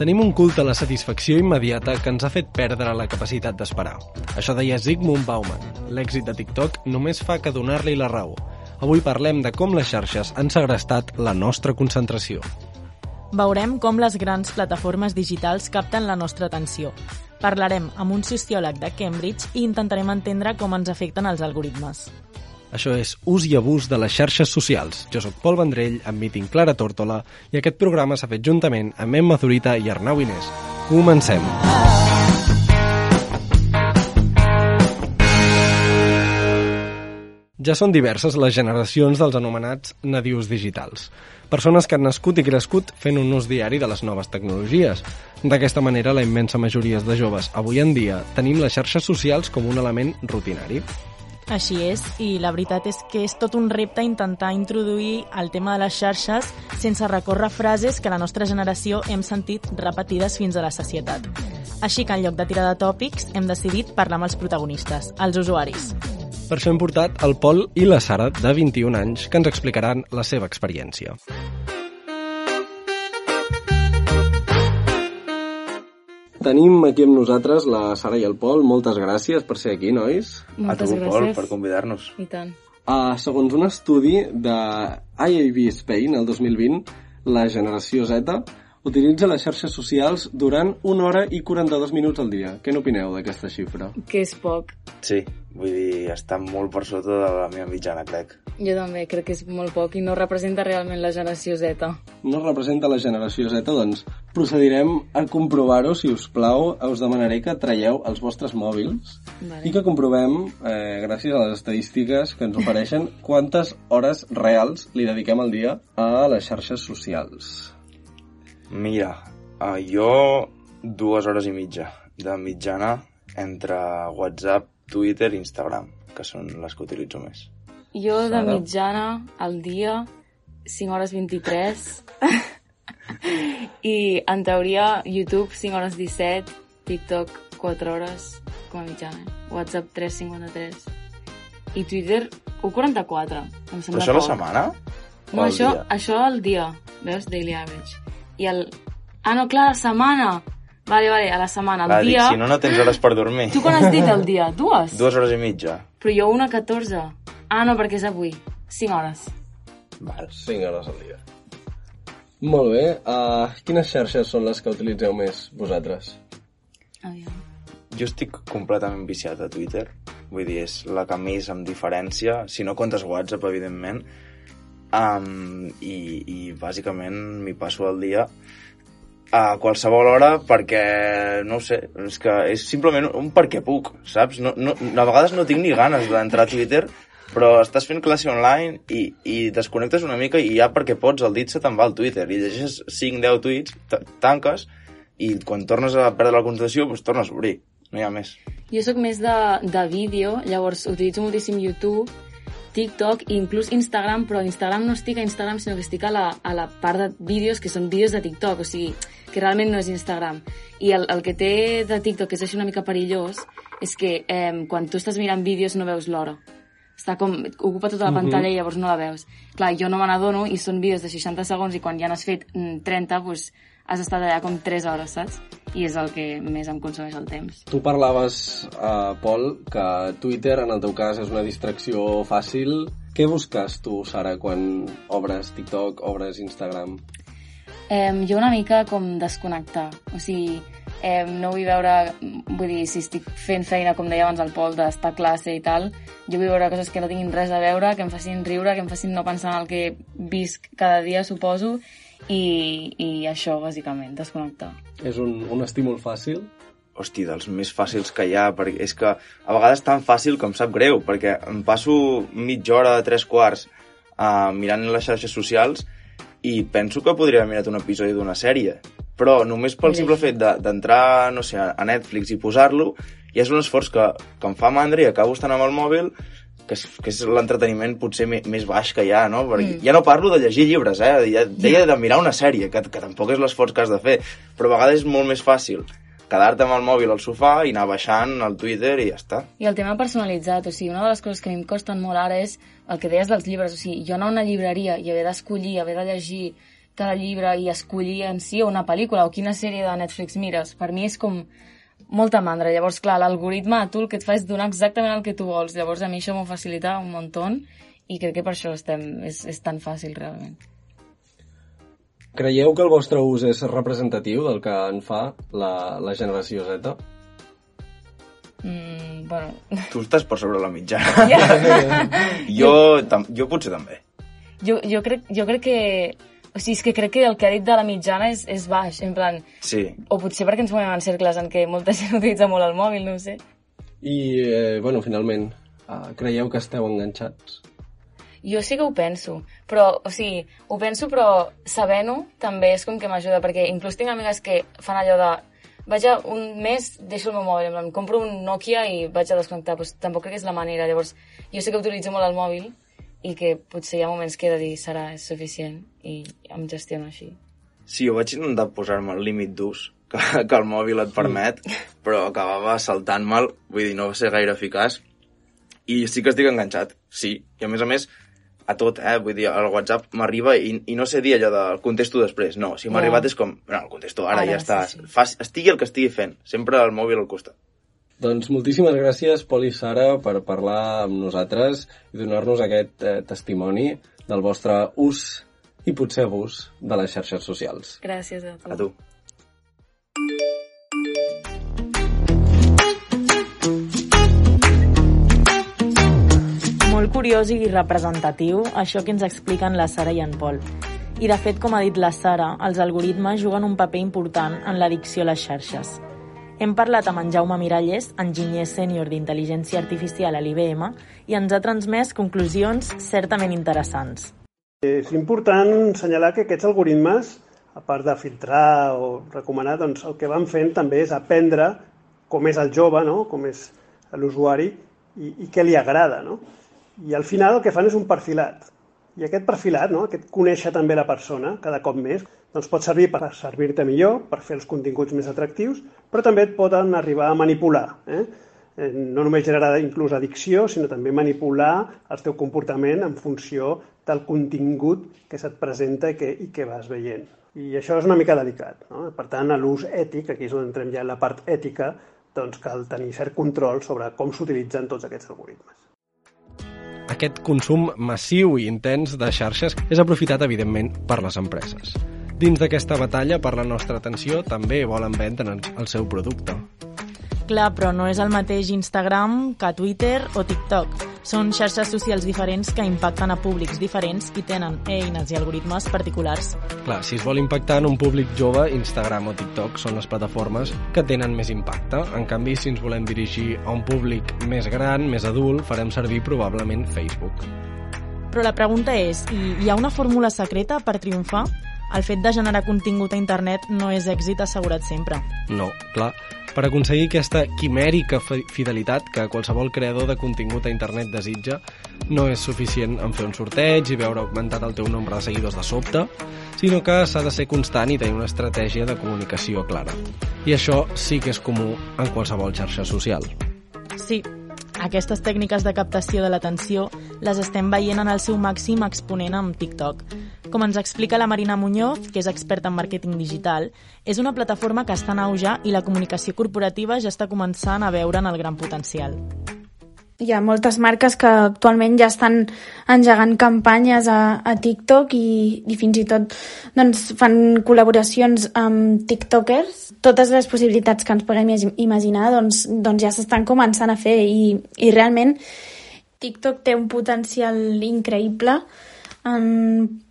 Tenim un culte a la satisfacció immediata que ens ha fet perdre la capacitat d'esperar. Això deia Zygmunt Bauman. L'èxit de TikTok només fa que donar-li la raó. Avui parlem de com les xarxes han segrestat la nostra concentració. Veurem com les grans plataformes digitals capten la nostra atenció. Parlarem amb un sociòleg de Cambridge i intentarem entendre com ens afecten els algoritmes. Això és Ús i Abús de les xarxes socials. Jo sóc Pol Vendrell, amb Meeting Clara Tórtola, i aquest programa s'ha fet juntament amb Emma Zurita i Arnau Inés. Comencem. Ja són diverses les generacions dels anomenats nadius digitals. Persones que han nascut i crescut fent un ús diari de les noves tecnologies. D'aquesta manera, la immensa majoria de joves avui en dia tenim les xarxes socials com un element rutinari. Així és, i la veritat és que és tot un repte intentar introduir el tema de les xarxes sense recórrer frases que la nostra generació hem sentit repetides fins a la societat. Així que en lloc de tirar de tòpics, hem decidit parlar amb els protagonistes, els usuaris. Per això hem portat el Pol i la Sara, de 21 anys, que ens explicaran la seva experiència. Tenim aquí amb nosaltres la Sara i el Pol. Moltes gràcies per ser aquí, nois. Moltes a tu, gràcies. Pol, per convidar-nos. I tant. Uh, segons un estudi de IAB Spain, el 2020, la generació Z utilitza les xarxes socials durant 1 hora i 42 minuts al dia. Què n'opineu d'aquesta xifra? Que és poc. Sí, vull dir, està molt per sota de la meva mitjana, crec. Jo també crec que és molt poc i no representa realment la generació Z. No representa la generació Z, doncs procedirem a comprovar-ho, si us plau. Us demanaré que traieu els vostres mòbils Vale. i que comprovem, eh, gràcies a les estadístiques que ens ofereixen, quantes hores reals li dediquem al dia a les xarxes socials. Mira, uh, jo dues hores i mitja de mitjana entre WhatsApp, Twitter i Instagram, que són les que utilitzo més. Jo de mitjana al dia 5 hores 23 i en teoria YouTube 5 hores 17 TikTok 4 hores com a mitjana WhatsApp 3.53 i Twitter 1.44 em sembla Però això a la poc. setmana? No, això, dia? això al dia, veus? Daily average. I el... Ah, no, clar, la setmana! Vale, vale, a la setmana. El Clar, dic, dia... si no, no tens hores per dormir. Tu quan has dit el dia? Dues? Dues hores i mitja. Però jo una 14. Ah, no, perquè és avui. 5 hores. Val. 5 hores al dia. Molt bé. Uh, quines xarxes són les que utilitzeu més vosaltres? Aviam. Jo estic completament viciat a Twitter. Vull dir, és la que més em diferència, si no comptes WhatsApp, evidentment. Um, i, I bàsicament m'hi passo el dia a qualsevol hora perquè, no ho sé, és que és simplement un perquè puc, saps? No, no, a vegades no tinc ni ganes d'entrar a Twitter, però estàs fent classe online i, i desconnectes una mica i ja perquè pots el dit se te'n va al Twitter i llegeixes 5-10 tuits, ta- tanques i quan tornes a perdre la concentració doncs tornes a obrir, no hi ha més. Jo sóc més de, de vídeo, llavors utilitzo moltíssim YouTube, TikTok i inclús Instagram, però Instagram no estic a Instagram, sinó que estic a la, a la part de vídeos que són vídeos de TikTok, o sigui, que realment no és Instagram. I el, el que té de TikTok, que és així una mica perillós, és que eh, quan tu estàs mirant vídeos no veus l'hora. Està com, ocupa tota la pantalla i llavors no la veus. Clar, jo no me n'adono i són vídeos de 60 segons i quan ja n'has fet mm, 30, doncs has estat allà com 3 hores, saps? I és el que més em consumeix el temps. Tu parlaves, uh, Pol, que Twitter, en el teu cas, és una distracció fàcil. Què busques tu, Sara, quan obres TikTok, obres Instagram? Eh, jo una mica com desconnectar. O sigui, eh, no vull veure... Vull dir, si estic fent feina, com deia abans el Pol, d'estar a classe i tal, jo vull veure coses que no tinguin res a veure, que em facin riure, que em facin no pensar en el que visc cada dia, suposo, i, i això, bàsicament, desconnectar. És un, un estímul fàcil? hosti, dels més fàcils que hi ha, perquè és que a vegades tan fàcil com sap greu, perquè em passo mitja hora, tres quarts, uh, mirant les xarxes socials i penso que podria haver mirat un episodi d'una sèrie, però només pel simple fet d'entrar, de, no sé, a Netflix i posar-lo, ja és un esforç que, que em fa mandra i acabo estant amb el mòbil que és, que és l'entreteniment potser més baix que hi ha, no? Perquè mm. ja no parlo de llegir llibres, eh? Ja, deia de mirar una sèrie, que, que tampoc és l'esforç que has de fer, però a vegades és molt més fàcil quedar-te amb el mòbil al sofà i anar baixant al Twitter i ja està. I el tema personalitzat, o sigui, una de les coses que a mi em costen molt ara és el que deies dels llibres, o sigui, jo anar a una llibreria i haver d'escollir, haver de llegir cada llibre i escollir en si una pel·lícula o quina sèrie de Netflix mires, per mi és com molta mandra. Llavors, clar, l'algoritme tu el que et fa és donar exactament el que tu vols. Llavors, a mi això m'ho facilita un munt i crec que per això estem, és, és tan fàcil, realment. Creieu que el vostre ús és representatiu del que en fa la, la generació Z? Mm, bueno... Tu estàs per sobre la mitjana. Yeah. jo, tam, jo potser també. Jo, jo, crec, jo crec que o sigui, és que crec que el que ha dit de la mitjana és, és baix, en plan... Sí. O potser perquè ens movem en cercles en què molta gent utilitza molt el mòbil, no sé. I, eh, bueno, finalment, uh, creieu que esteu enganxats? Jo sí que ho penso, però, o sigui, ho penso però sabent-ho també és com que m'ajuda, perquè inclús tinc amigues que fan allò de vaig a un mes, deixo el meu mòbil, en plan, compro un Nokia i vaig a desconnectar, pues, tampoc crec que és la manera. Llavors, jo sé que utilitzo molt el mòbil i que potser hi ha moments que he de dir serà suficient i em gestiono així. Sí, jo vaig intentar posar-me el límit d'ús que, que el mòbil et permet, mm. però acabava saltant-me'l, vull dir, no va ser gaire eficaç, i sí que estic enganxat, sí, i a més a més, a tot, eh? Vull dir, el WhatsApp m'arriba i, i no sé dir allò del contesto després, no, si m'ha no. arribat és com, no, el contesto ara, ara ja està, sí, sí. Fas, estigui el que estigui fent, sempre el mòbil al costat. Doncs moltíssimes gràcies, Pol i Sara, per parlar amb nosaltres i donar-nos aquest eh, testimoni del vostre ús i potser abús de les xarxes socials. Gràcies a tu. A tu. Molt curiós i representatiu això que ens expliquen la Sara i en Pol. I de fet, com ha dit la Sara, els algoritmes juguen un paper important en l'addicció a les xarxes. Hem parlat amb en Jaume Miralles, enginyer sènior d'intel·ligència artificial a l'IBM, i ens ha transmès conclusions certament interessants. És important assenyalar que aquests algoritmes, a part de filtrar o recomanar, doncs el que van fent també és aprendre com és el jove, no? com és l'usuari i, i què li agrada. No? I al final el que fan és un perfilat. I aquest perfilat, no? aquest conèixer també la persona cada cop més, doncs pot servir per servir-te millor, per fer els continguts més atractius, però també et poden arribar a manipular. Eh? eh? No només generar inclús addicció, sinó també manipular el teu comportament en funció del contingut que se't presenta i que, i que vas veient. I això és una mica delicat. No? Per tant, a l'ús ètic, aquí és on entrem ja en la part ètica, doncs cal tenir cert control sobre com s'utilitzen tots aquests algoritmes. Aquest consum massiu i intens de xarxes és aprofitat, evidentment, per les empreses. Dins d'aquesta batalla per la nostra atenció també volen vendre el seu producte. Clar, però no és el mateix Instagram que Twitter o TikTok. Són xarxes socials diferents que impacten a públics diferents i tenen eines i algoritmes particulars. Clar, si es vol impactar en un públic jove, Instagram o TikTok són les plataformes que tenen més impacte. En canvi, si ens volem dirigir a un públic més gran, més adult, farem servir probablement Facebook. Però la pregunta és, hi ha una fórmula secreta per triomfar? El fet de generar contingut a internet no és èxit assegurat sempre. No, clar. Per aconseguir aquesta quimèrica fidelitat que qualsevol creador de contingut a internet desitja, no és suficient en fer un sorteig i veure augmentat el teu nombre de seguidors de sobte, sinó que s'ha de ser constant i tenir una estratègia de comunicació clara. I això sí que és comú en qualsevol xarxa social. Sí, aquestes tècniques de captació de l'atenció les estem veient en el seu màxim exponent amb TikTok. Com ens explica la Marina Muñoz, que és experta en màrqueting digital, és una plataforma que està en auge i la comunicació corporativa ja està començant a veure'n el gran potencial hi ha moltes marques que actualment ja estan engegant campanyes a, a TikTok i, i fins i tot doncs, fan col·laboracions amb tiktokers. Totes les possibilitats que ens puguem imaginar doncs, doncs ja s'estan començant a fer i, i realment TikTok té un potencial increïble. En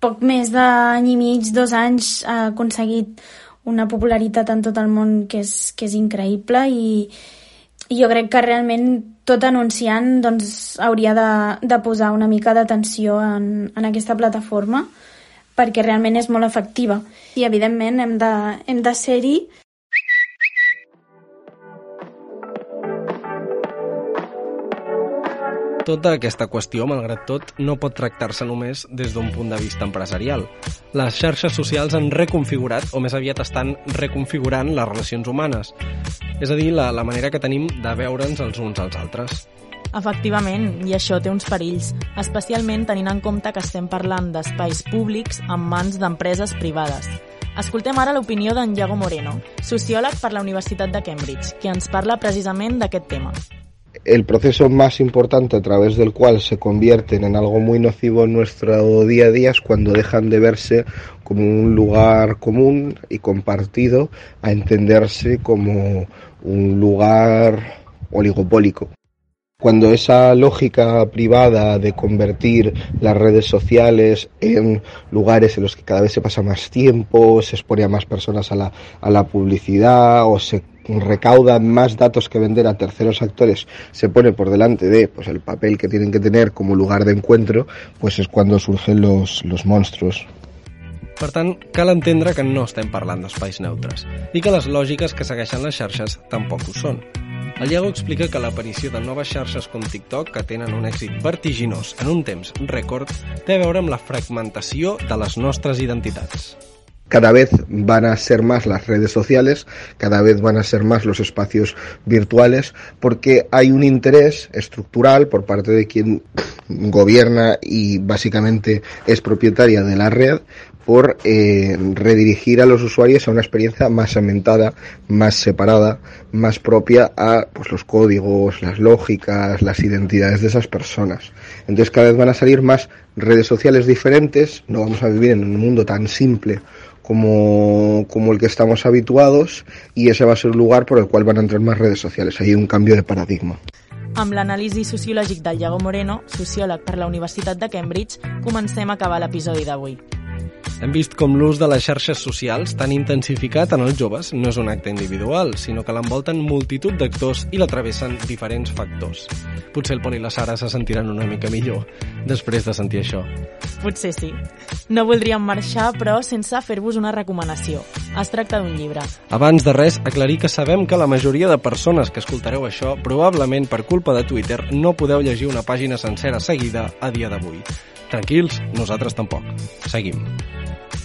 poc més d'any i mig, dos anys, ha aconseguit una popularitat en tot el món que és, que és increïble i, i jo crec que realment tot anunciant doncs, hauria de, de posar una mica d'atenció en, en aquesta plataforma perquè realment és molt efectiva. I evidentment hem de, hem de ser-hi Tota aquesta qüestió, malgrat tot, no pot tractar-se només des d'un punt de vista empresarial. Les xarxes socials han reconfigurat, o més aviat estan reconfigurant les relacions humanes. És a dir, la, la manera que tenim de veure'ns els uns als altres. Efectivament, i això té uns perills, especialment tenint en compte que estem parlant d'espais públics en mans d'empreses privades. Escoltem ara l'opinió d'en Iago Moreno, sociòleg per la Universitat de Cambridge, que ens parla precisament d'aquest tema el proceso más importante a través del cual se convierten en algo muy nocivo en nuestro día a día es cuando dejan de verse como un lugar común y compartido a entenderse como un lugar oligopólico. Cuando esa lógica privada de convertir las redes sociales en lugares en los que cada vez se pasa más tiempo, se expone a más personas a la, a la publicidad o se recaudan más datos que vender a terceros actores se pone por delante de pues el papel que tienen que tener como lugar de encuentro, pues es cuando surgen los, los monstruos. Per tant, cal entendre que no estem parlant d'espais neutres i que les lògiques que segueixen les xarxes tampoc ho són. El Iago explica que l'aparició de noves xarxes com TikTok, que tenen un èxit vertiginós en un temps rècord, té a veure amb la fragmentació de les nostres identitats. cada vez van a ser más las redes sociales, cada vez van a ser más los espacios virtuales, porque hay un interés estructural por parte de quien gobierna y básicamente es propietaria de la red por eh, redirigir a los usuarios a una experiencia más segmentada, más separada, más propia a pues, los códigos, las lógicas, las identidades de esas personas. Entonces cada vez van a salir más redes sociales diferentes, no vamos a vivir en un mundo tan simple como, como el que estamos habituados y ese va a ser el lugar por el cual van a entrar más redes sociales. Hay un cambio de paradigma. Amb l'anàlisi sociològic del Iago Moreno, sociòleg per la Universitat de Cambridge, comencem a acabar l'episodi d'avui. Hem vist com l'ús de les xarxes socials tan intensificat en els joves no és un acte individual, sinó que l'envolten multitud d'actors i la travessen diferents factors. Potser el Pol i la Sara se sentiran una mica millor després de sentir això. Potser sí. No voldríem marxar, però sense fer-vos una recomanació. Es tracta d'un llibre. Abans de res, aclarir que sabem que la majoria de persones que escoltareu això, probablement per culpa de Twitter, no podeu llegir una pàgina sencera seguida a dia d'avui. Tranquils, nosaltres tampoc. Seguim.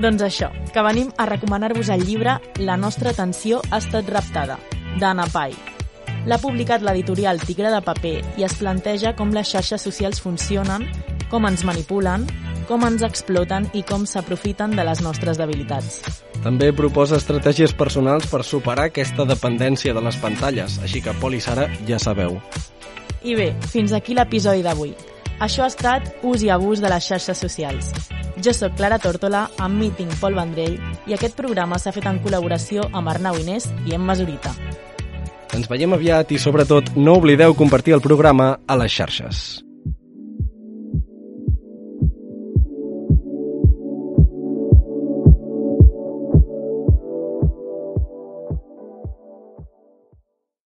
Doncs això, que venim a recomanar-vos el llibre La nostra atenció ha estat raptada, d'Anna Pai. L'ha publicat l'editorial Tigre de Paper i es planteja com les xarxes socials funcionen, com ens manipulen, com ens exploten i com s'aprofiten de les nostres debilitats. També proposa estratègies personals per superar aquesta dependència de les pantalles, així que Pol i Sara ja sabeu. I bé, fins aquí l'episodi d'avui. Això ha estat Ús i abús de les xarxes socials. Jo sóc Clara Tórtola, amb Meeting Pol Vendrell, i aquest programa s'ha fet en col·laboració amb Arnau Inés i Emma Zurita. Ens veiem aviat i, sobretot, no oblideu compartir el programa a les xarxes.